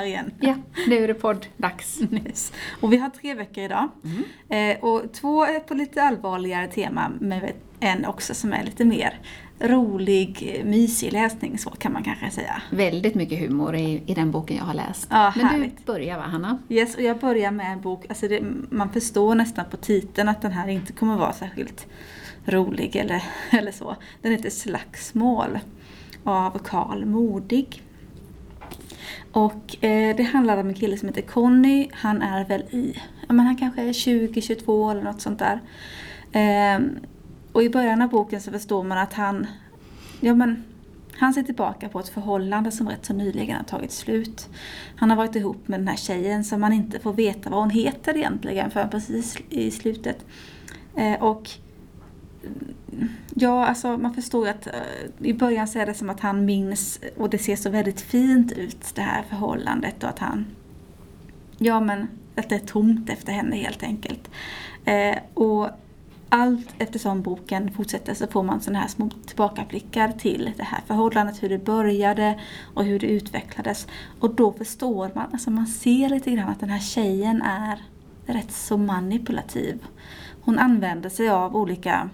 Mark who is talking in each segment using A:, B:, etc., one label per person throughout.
A: Här igen.
B: Ja, nu är det podd-dags.
A: Yes. Och vi har tre veckor idag.
B: Mm.
A: Eh, och två är på lite allvarligare tema, men en också som är lite mer rolig, mysig läsning, så kan man kanske säga.
B: Väldigt mycket humor i, i den boken jag har läst.
A: Ja,
B: Men
A: härligt.
B: du börjar va, Hanna?
A: Yes, och jag börjar med en bok, alltså det, man förstår nästan på titeln att den här inte kommer vara särskilt rolig eller, eller så. Den heter Slagsmål av Karl Modig. Och eh, det handlar om en kille som heter Conny. Han är väl i, ja men han kanske är 20-22 eller något sånt där. Eh, och i början av boken så förstår man att han, ja men han ser tillbaka på ett förhållande som rätt så nyligen har tagit slut. Han har varit ihop med den här tjejen som man inte får veta vad hon heter egentligen förrän precis i slutet. Eh, och Ja, alltså man förstår ju att eh, i början så är det som att han minns och det ser så väldigt fint ut det här förhållandet och att han Ja men att det är tomt efter henne helt enkelt. Eh, och allt eftersom boken fortsätter så får man sådana här små tillbakablickar till det här förhållandet, hur det började och hur det utvecklades. Och då förstår man, alltså man ser lite grann att den här tjejen är rätt så manipulativ. Hon använder sig av olika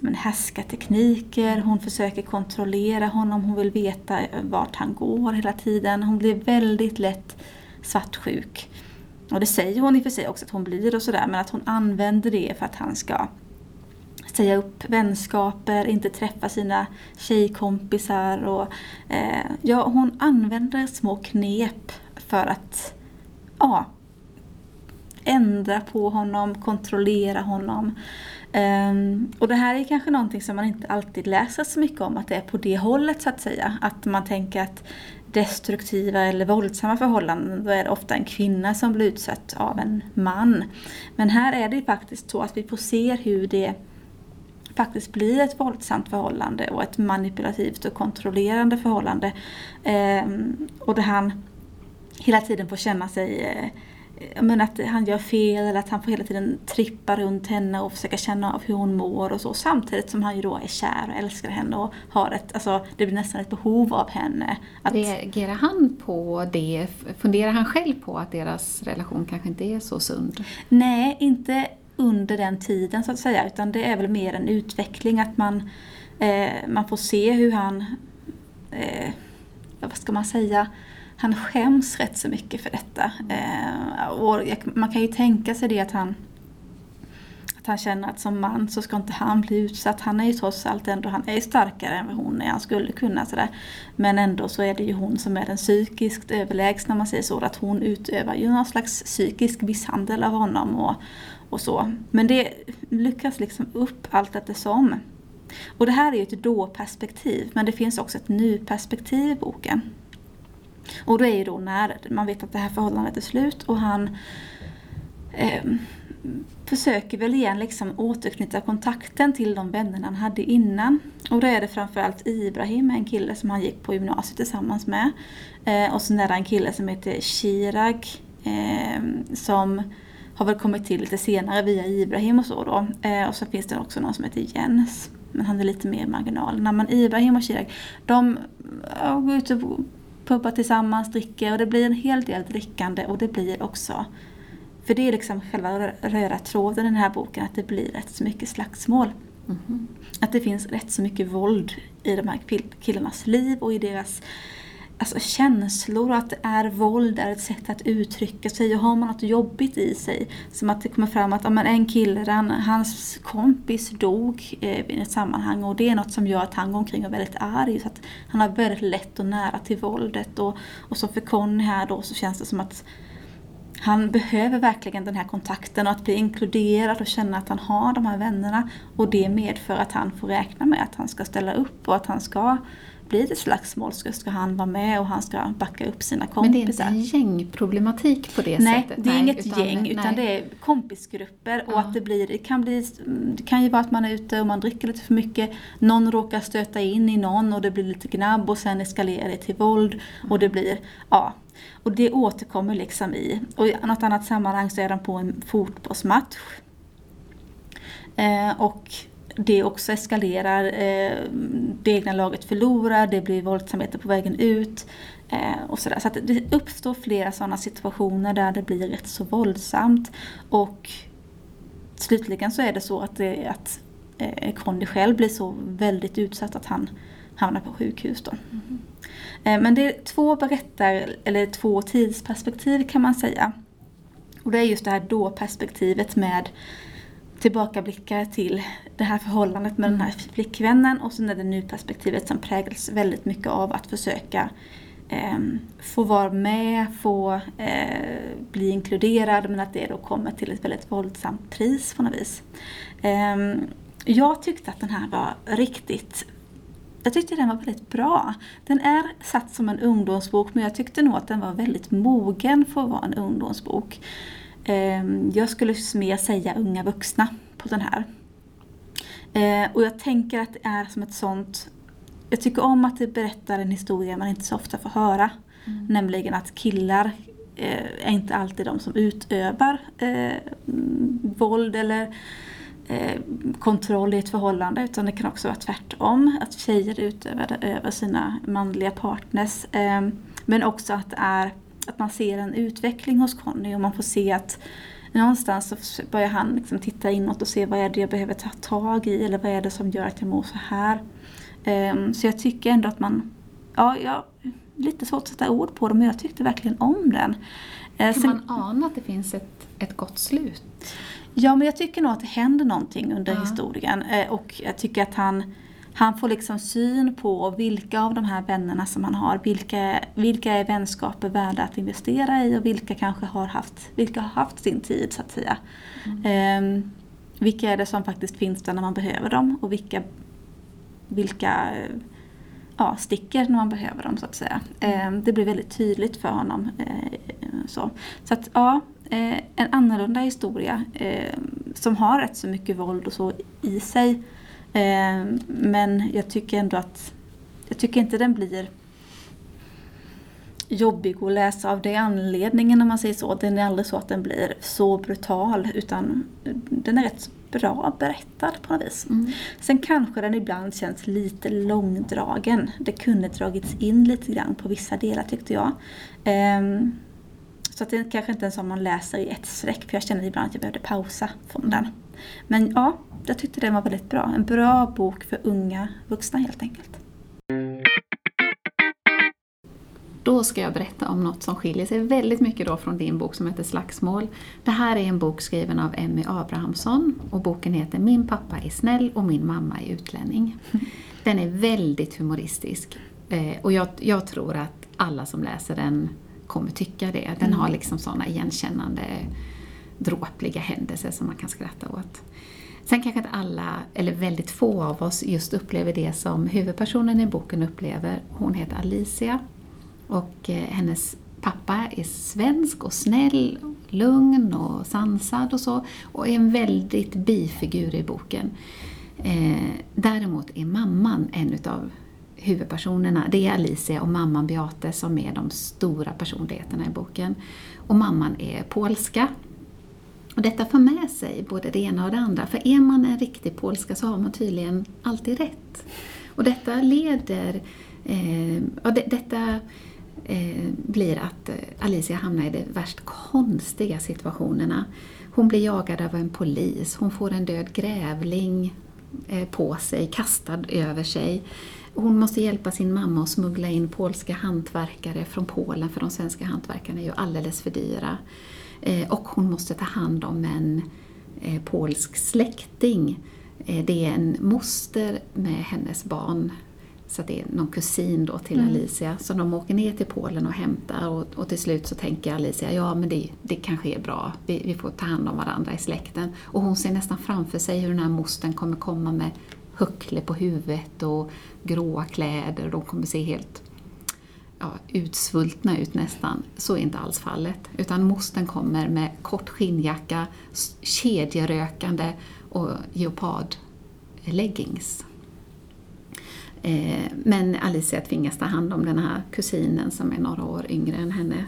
A: men härskartekniker, hon försöker kontrollera honom, hon vill veta vart han går hela tiden. Hon blir väldigt lätt svartsjuk. Och det säger hon i och för sig också att hon blir och sådär, men att hon använder det för att han ska säga upp vänskaper, inte träffa sina tjejkompisar och eh, ja, hon använder små knep för att ja, ändra på honom, kontrollera honom. Um, och det här är kanske någonting som man inte alltid läser så mycket om, att det är på det hållet så att säga. Att man tänker att destruktiva eller våldsamma förhållanden, då är det ofta en kvinna som blir utsatt av en man. Men här är det ju faktiskt så att vi får se hur det faktiskt blir ett våldsamt förhållande och ett manipulativt och kontrollerande förhållande. Um, och där han hela tiden får känna sig eh, men att han gör fel eller att han får hela tiden trippa runt henne och försöka känna av hur hon mår och så. Samtidigt som han ju då är kär och älskar henne och har ett, alltså det blir nästan ett behov av henne. Att,
B: Reagerar han på det? Funderar han själv på att deras relation kanske inte är så sund?
A: nej, inte under den tiden så att säga utan det är väl mer en utveckling att man, eh, man får se hur han, eh, vad ska man säga, han skäms rätt så mycket för detta. Eh, och jag, man kan ju tänka sig det att han att han känner att som man så ska inte han bli utsatt. Han är ju trots allt ändå, han är starkare än vad hon är. Han skulle kunna sådär. Men ändå så är det ju hon som är den psykiskt överlägsna om man säger så. Att hon utövar ju någon slags psykisk misshandel av honom och, och så. Men det lyckas liksom upp allt eftersom. Och det här är ju ett då-perspektiv men det finns också ett nu-perspektiv i boken. Och det är ju då när man vet att det här förhållandet är slut och han eh, försöker väl igen liksom återknyta kontakten till de vännerna han hade innan. Och då är det framförallt Ibrahim, en kille som han gick på gymnasiet tillsammans med. Eh, och sen är det en kille som heter Chirag eh, som har väl kommit till lite senare via Ibrahim och så då. Eh, och så finns det också någon som heter Jens. Men han är lite mer i marginalerna. Men Ibrahim och Chirag, de går ut och pubbar tillsammans, dricker och det blir en hel del drickande och det blir också för det är liksom själva röda tråden i den här boken, att det blir rätt så mycket slagsmål.
B: Mhm.
A: Att det finns rätt så mycket våld i de här killarnas liv och i deras alltså, känslor och att det är våld är ett sätt att uttrycka sig. Och har man något jobbigt i sig, som att det kommer fram att ja, en kille, han, hans kompis dog eh, i ett sammanhang och det är något som gör att han går omkring och är väldigt arg. Så att han har väldigt lätt och nära till våldet. Och, och så för Conny här då så känns det som att han behöver verkligen den här kontakten och att bli inkluderad och känna att han har de här vännerna. Och det medför att han får räkna med att han ska ställa upp och att han ska blir det slagsmål så ska han vara med och han ska backa upp sina kompisar.
B: Men det är inte gängproblematik på det
A: nej,
B: sättet?
A: Det är nej, inget utan, gäng utan nej. det är kompisgrupper och ja. att det blir, det kan bli, det kan ju vara att man är ute och man dricker lite för mycket, någon råkar stöta in i någon och det blir lite gnabb och sen eskalerar det till våld och det blir, ja. Och det återkommer liksom i, och i något annat sammanhang så är de på en fotbollsmatch. Eh, och det också eskalerar. Eh, det egna laget förlorar, det blir våldsamheter på vägen ut. Eh, och sådär. Så att det uppstår flera sådana situationer där det blir rätt så våldsamt. Och slutligen så är det så att, det, att eh, Conny själv blir så väldigt utsatt att han hamnar på sjukhus. Då. Mm. Eh, men det är två berättar, eller två tidsperspektiv kan man säga. Och det är just det här då-perspektivet med tillbakablickar till det här förhållandet med den här flickvännen och sen är det nu-perspektivet som präglas väldigt mycket av att försöka eh, få vara med, få eh, bli inkluderad men att det då kommer till ett väldigt våldsamt pris på något vis. Eh, jag tyckte att den här var riktigt jag tyckte den var väldigt bra. Den är satt som en ungdomsbok men jag tyckte nog att den var väldigt mogen för att vara en ungdomsbok. Ehm, jag skulle mer säga unga vuxna på den här. Eh, och jag tänker att det är som ett sånt... Jag tycker om att det berättar en historia man inte så ofta får höra. Mm. Nämligen att killar eh, är inte alltid de som utövar eh, våld eller eh, kontroll i ett förhållande utan det kan också vara tvärtom. Att tjejer utövar det över sina manliga partners. Eh, men också att det är att man ser en utveckling hos Conny och man får se att någonstans så börjar han liksom titta inåt och se vad är det jag behöver ta tag i eller vad är det som gör att jag mår så här. Um, så jag tycker ändå att man, ja, jag lite svårt att sätta ord på det men jag tyckte verkligen om den.
B: Uh, kan sen, man ana att det finns ett, ett gott slut?
A: Ja men jag tycker nog att det händer någonting under ja. historien uh, och jag tycker att han han får liksom syn på vilka av de här vännerna som han har, vilka, vilka är vänskaper värda att investera i och vilka kanske har haft, vilka har haft sin tid så att säga. Mm. Um, vilka är det som faktiskt finns där när man behöver dem och vilka, vilka ja, sticker när man behöver dem så att säga. Um, det blir väldigt tydligt för honom. Uh, så. så att ja, uh, en annorlunda historia uh, som har rätt så mycket våld och så i sig Eh, men jag tycker ändå att jag tycker inte den blir jobbig att läsa av det anledningen om man säger så. Den är aldrig så att den blir så brutal utan den är rätt bra berättad på något vis. Mm. Sen kanske den ibland känns lite långdragen. Det kunde dragits in lite grann på vissa delar tyckte jag. Um, så att det kanske inte är en sån man läser i ett streck för jag känner ibland att jag behövde pausa från den. Men ja, jag tyckte den var väldigt bra. En bra bok för unga vuxna helt enkelt.
B: Då ska jag berätta om något som skiljer sig väldigt mycket då från din bok som heter Slagsmål. Det här är en bok skriven av Emmy Abrahamsson och boken heter Min pappa är snäll och min mamma är utlänning. Den är väldigt humoristisk eh, och jag, jag tror att alla som läser den kommer tycka det. Den har mm. liksom sådana igenkännande dråpliga händelser som man kan skratta åt. Sen kanske inte alla, eller väldigt få av oss, just upplever det som huvudpersonen i boken upplever. Hon heter Alicia och eh, hennes pappa är svensk och snäll, lugn och sansad och så och är en väldigt bifigur i boken. Eh, däremot är mamman en utav huvudpersonerna. Det är Alicia och mamman Beate som är de stora personligheterna i boken. Och mamman är polska och detta för med sig både det ena och det andra, för är man en riktig polska så har man tydligen alltid rätt. Och detta leder, eh, och de, detta eh, blir att eh, Alicia hamnar i de värst konstiga situationerna. Hon blir jagad av en polis, hon får en död grävling eh, på sig, kastad över sig. Hon måste hjälpa sin mamma att smuggla in polska hantverkare från Polen för de svenska hantverkarna är ju alldeles för dyra. Eh, och hon måste ta hand om en eh, polsk släkting. Eh, det är en moster med hennes barn så det är någon kusin då till
A: Mm.
B: Alicia. Så de åker ner till Polen och hämtar och, och till slut så tänker Alicia, ja men det, det kanske är bra, vi, vi får ta hand om varandra i släkten. Och hon ser nästan framför sig hur den här mostern kommer komma med huckle på huvudet och gråa kläder. De kommer se helt ja, utsvultna ut nästan. Så är inte alls fallet. Utan mostern kommer med kort skinnjacka, kedjerökande och geopardleggings. Eh, Men Alicia tvingas ta hand om den här kusinen som är några år yngre än henne.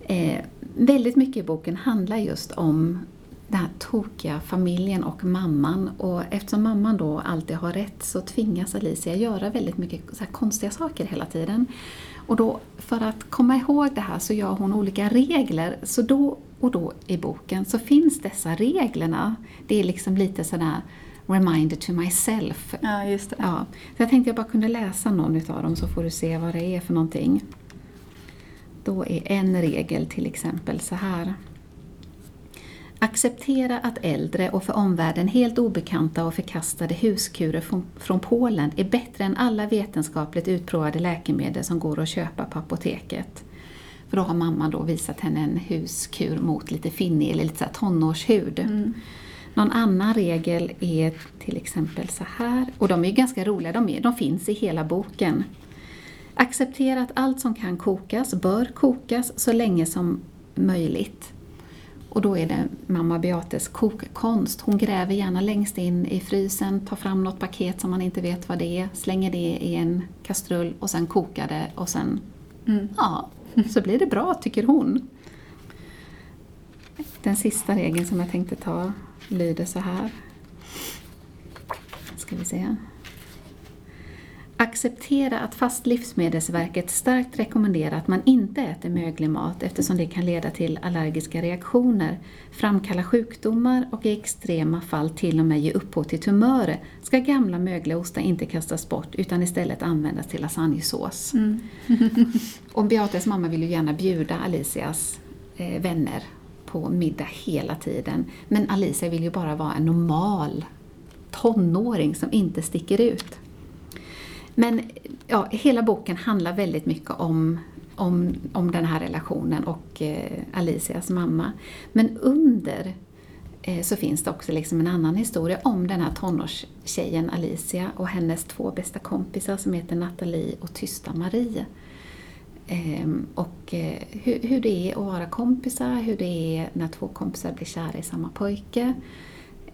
B: Eh, väldigt mycket i boken handlar just om den här tokiga familjen och mamman. Och eftersom mamman då alltid har rätt så tvingas Alicia göra väldigt mycket så konstiga saker hela tiden. Och då, för att komma ihåg det här så gör hon olika regler. Så då och då i boken så finns dessa reglerna. Det är liksom lite sådär reminder to myself.
A: Ja, just det.
B: Ja, så jag tänkte jag bara kunde läsa någon utav dem så får du se vad det är för någonting. Då är en regel till exempel så här. Acceptera att äldre och för omvärlden helt obekanta och förkastade huskurer från, Polen är bättre än alla vetenskapligt utprovade läkemedel som går att köpa på apoteket. För då har mamma då visat henne en huskur mot lite finnig eller lite så tonårshud.
A: Mm.
B: Någon annan regel är till exempel så här, och de är ganska roliga, de, är, de finns i hela boken. Acceptera att allt som kan kokas bör kokas så länge som möjligt. Och då är det mamma Beates kokkonst. Hon gräver gärna längst in i frysen, tar fram något paket som man inte vet vad det är, slänger det i en kastrull och sen kokar det och sen,
A: Mm.
B: ja, så blir det bra tycker hon. Den sista regeln som jag tänkte ta lyder så här. Ska vi se. Acceptera att fast Livsmedelsverket starkt rekommenderar att man inte äter möglig mat eftersom det kan leda till allergiska reaktioner, framkalla sjukdomar och i extrema fall till och med ge upphov till tumörer ska gamla mögliga ostar inte kastas bort utan istället användas till lasagnesås.
A: Mm.
B: Och Beates mamma vill ju gärna bjuda Alicias eh, vänner på middag hela tiden. Men Alicia vill ju bara vara en normal tonåring som inte sticker ut. Men ja, hela boken handlar väldigt mycket om, om, om den här relationen och eh, Alicias mamma. Men under eh, så finns det också liksom en annan historia om den här tonårstjejen Alicia och hennes två bästa kompisar som heter Nathalie och Tysta Marie. Ehm, och eh, hur, hur det är att vara kompisar, hur det är när två kompisar blir kära i samma pojke.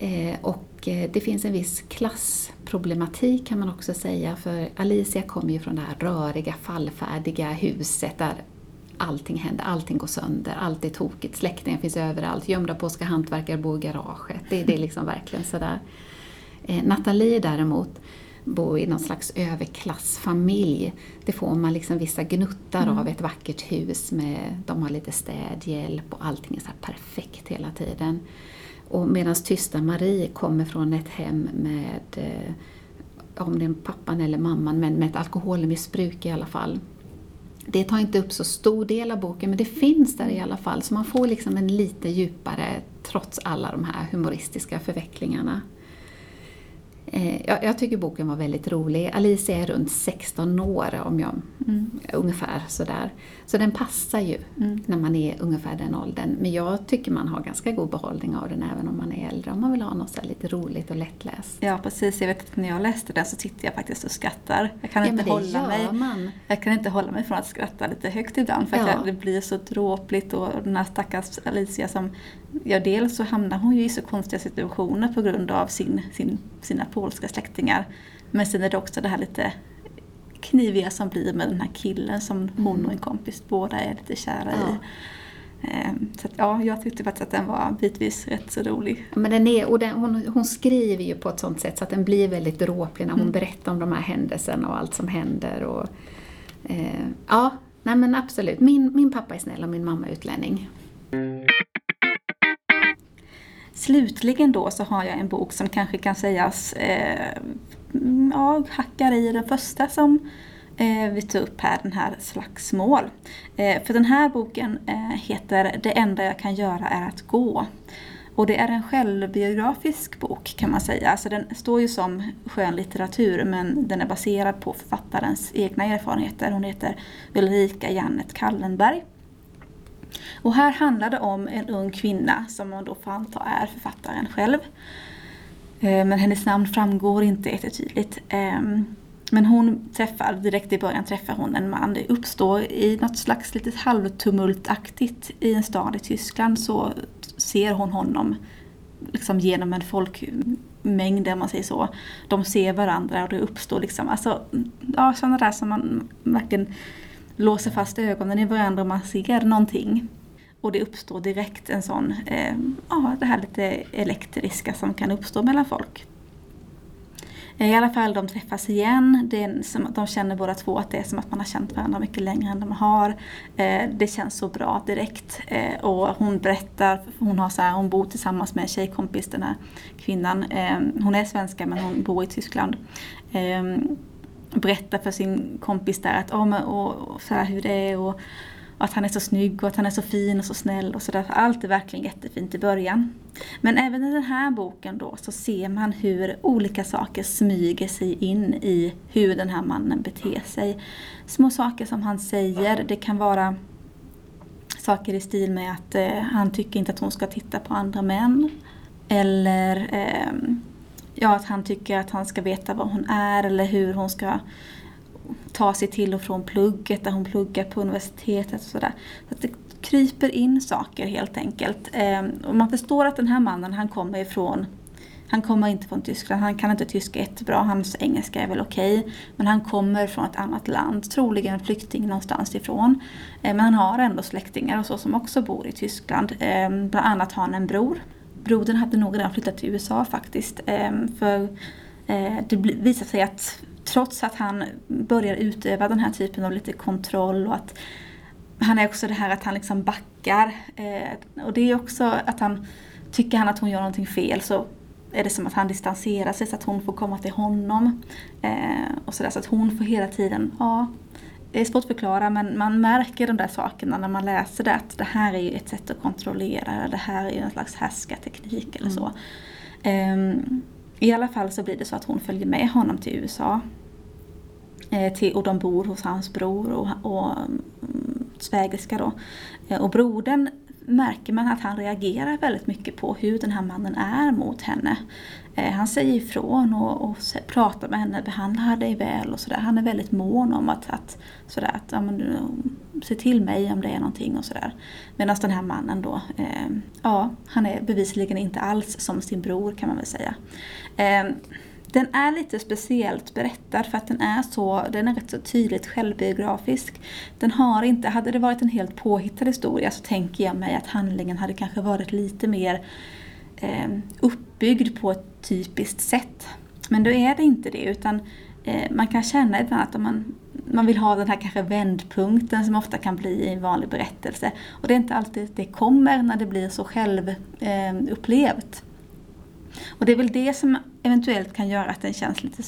B: Eh, och eh, det finns en viss klassproblematik kan man också säga för Alicia kommer ju från det här röriga, fallfärdiga huset där allting händer, allting går sönder, allt är tokigt, släktingen finns överallt, gömda polska hantverkare bor i garaget. Det, det är liksom verkligen sådär. Eh, Nathalie däremot bor i någon slags överklassfamilj. Det får man liksom vissa gnuttar av ett vackert hus med, de har lite städhjälp och allting är så perfekt hela tiden. Och medan tysta Marie kommer från ett hem med, eh, om det är pappan eller mamman, men med ett alkoholmissbruk i alla fall. Det tar inte upp så stor del av boken, men det finns där i alla fall. Så man får liksom en lite djupare, trots alla de här humoristiska förvecklingarna. Eh, jag, jag tycker boken var väldigt rolig. Alicia är runt 16 år, om jag,
A: Mm.
B: ungefär sådär. Så den passar ju
A: Mm.
B: när man är ungefär den åldern. Men jag tycker man har ganska god behållning av den även om man är äldre. Om man vill ha något lite roligt och lättläst.
A: Ja, precis. Jag vet att när jag läste den så tittade jag faktiskt och skrattar. Jag kan
B: Ja,
A: inte hålla mig.
B: man.
A: Jag kan inte hålla mig från att skratta lite högt ibland för att
B: Ja.
A: jag, det blir så dråpligt och den här stackars Alicia som, ja dels så hamnar hon ju i så konstiga situationer på grund av sin, sin, sina polska släktingar. Men sen är det också det här lite kniviga som blir med den här killen som hon och en kompis båda är lite kära
B: Mm. Ja.
A: i. Ehm, Så att, ja, jag tyckte faktiskt att den var bitvis rätt så rolig.
B: Men den är, och den, hon, hon skriver ju på ett sånt sätt så att den blir väldigt dråplig när hon
A: Mm.
B: berättar om de här händelserna och allt som händer. Och, eh, ja, nej men absolut. Min, min pappa är snäll och min mamma är utlänning.
A: Slutligen då så har jag en bok som kanske kan sägas eh, ja, hackar i den första som eh, vi tog upp här, den här Slagsmål. Eh, för den här boken eh, heter Det enda jag kan göra är att gå. Och det är en självbiografisk bok kan man säga. Alltså den står ju som skönlitteratur men den är baserad på författarens egna erfarenheter. Hon heter Ulrika Jannet Kallenberg. Och här handlar det om en ung kvinna som man då får anta är författaren själv. Eh, men hennes namn framgår inte jättetydligt. Ehm, men hon träffar, direkt i början träffar hon en man. Det uppstår i något slags litet halvtumultaktigt i en stad i Tyskland så ser hon honom liksom genom en folkmängd om man säger så. De ser varandra och det uppstår liksom, alltså, ja sådana där som man verkligen låser fast ögonen i varandra och man ser någonting. Och det uppstår direkt en sån, eh, ja det här lite elektriska som kan uppstå mellan folk. Eh, I alla fall de träffas igen, det är som, de känner båda två att det är som att man har känt varandra mycket längre än de har. Eh, det känns så bra direkt. Eh, och hon berättar, hon, har så här, hon bor tillsammans med en tjejkompis, den här kvinnan. Eh, hon är svenska men hon bor i Tyskland. Eh, berätta för sin kompis där att, oh, men, och, och så här, hur det är och och att han är så snygg och att han är så fin och så snäll och sådär. Allt är verkligen jättefint i början. Men även i den här boken då så ser man hur olika saker smyger sig in i hur den här mannen beter sig. Små saker som han säger, det kan vara saker i stil med att eh, han tycker inte att hon ska titta på andra män. Eller eh, ja, att han tycker att han ska veta vad hon är eller hur hon ska ta sig till och från plugget där hon pluggar på universitetet och sådär. Så att det kryper in saker helt enkelt. Ehm, och man förstår att den här mannen han kommer ifrån han kommer inte från Tyskland, han kan inte tyska jättebra, hans engelska är väl okej. Okay, men han kommer från ett annat land, troligen flykting någonstans ifrån. Ehm, men han har ändå släktingar och så som också bor i Tyskland. Ehm, bland annat har han en bror. Brodern hade nog redan flyttat till USA faktiskt. Ehm, för eh, det visar sig att trots att han börjar utöva den här typen av lite kontroll och att han är också det här att han liksom backar. Eh, och det är också att han, tycker han att hon gör någonting fel så är det som att han distanserar sig så att hon får komma till honom. Eh, och sådär, så att hon får hela tiden, ja, det är svårt att förklara men man märker de där sakerna när man läser det att det här är ju ett sätt att kontrollera, det här är ju en slags härskarteknik eller så. Eh, I alla fall så blir det så att hon följer med honom till USA Eh, till, och de bor hos hans bror och, och mm, svägerska då. Eh, och brodern märker man att han reagerar väldigt mycket på hur den här mannen är mot henne. Eh, han säger ifrån och, och pratar med henne, behandlar dig väl och sådär. Han är väldigt mån om att, att, sådär, att ja, men, se till mig om det är någonting och sådär. Medan den här mannen då, eh, ja, han är bevisligen inte alls som sin bror kan man väl säga. Eh, den är lite speciellt berättad för att den är så, den är rätt så tydligt självbiografisk. Den har inte, hade det varit en helt påhittad historia så tänker jag mig att handlingen hade kanske varit lite mer eh, uppbyggd på ett typiskt sätt. Men då är det inte det utan eh, man kan känna ibland att om man, man vill ha den här kanske vändpunkten som ofta kan bli i en vanlig berättelse. Och det är inte alltid det kommer när det blir så självupplevt. Eh, och det är väl det som eventuellt kan göra att den känns lite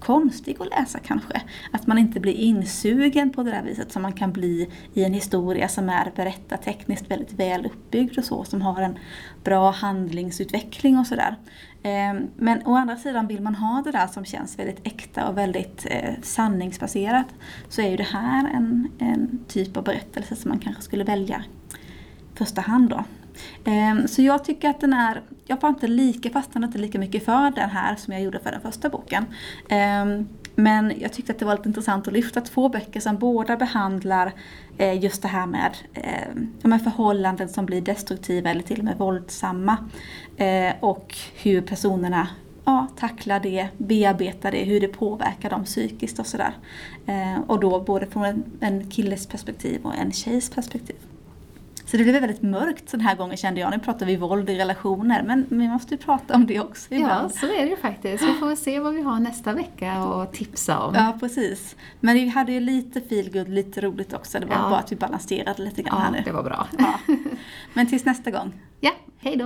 A: konstig att läsa kanske. Att man inte blir insugen på det där viset som man kan bli i en historia som är berättartekniskt väldigt väl uppbyggd och så, som har en bra handlingsutveckling och sådär. Ehm, men å andra sidan vill man ha det där som känns väldigt äkta och väldigt eh, sanningsbaserat så är ju det här en, en typ av berättelse som man kanske skulle välja i första hand då. Ehm, så jag tycker att den är, jag var inte lika, fastnade inte lika mycket för den här som jag gjorde för den första boken. Ehm, men jag tyckte att det var lite intressant att lyfta två böcker som båda behandlar eh, just det här med, ehm, med förhållanden som blir destruktiva eller till och med våldsamma. Och hur personerna ja, tacklar det, bearbetar det, hur det påverkar dem psykiskt och sådär. Och då både från en killes perspektiv och en tjejs perspektiv. Så det blev väldigt mörkt den här gången kände jag. Nu pratar vi våld i relationer men vi måste ju prata om det också ibland.
B: Ja, så är det ju faktiskt. Vi får se vad vi har nästa vecka och tipsa om.
A: Ja, precis. Men vi hade ju lite feelgood, lite roligt också. Det var ja. bara att vi balanserade lite grann
B: ja,
A: här nu.
B: det var bra.
A: Ja. Men tills nästa gång.
B: Ja, hej då!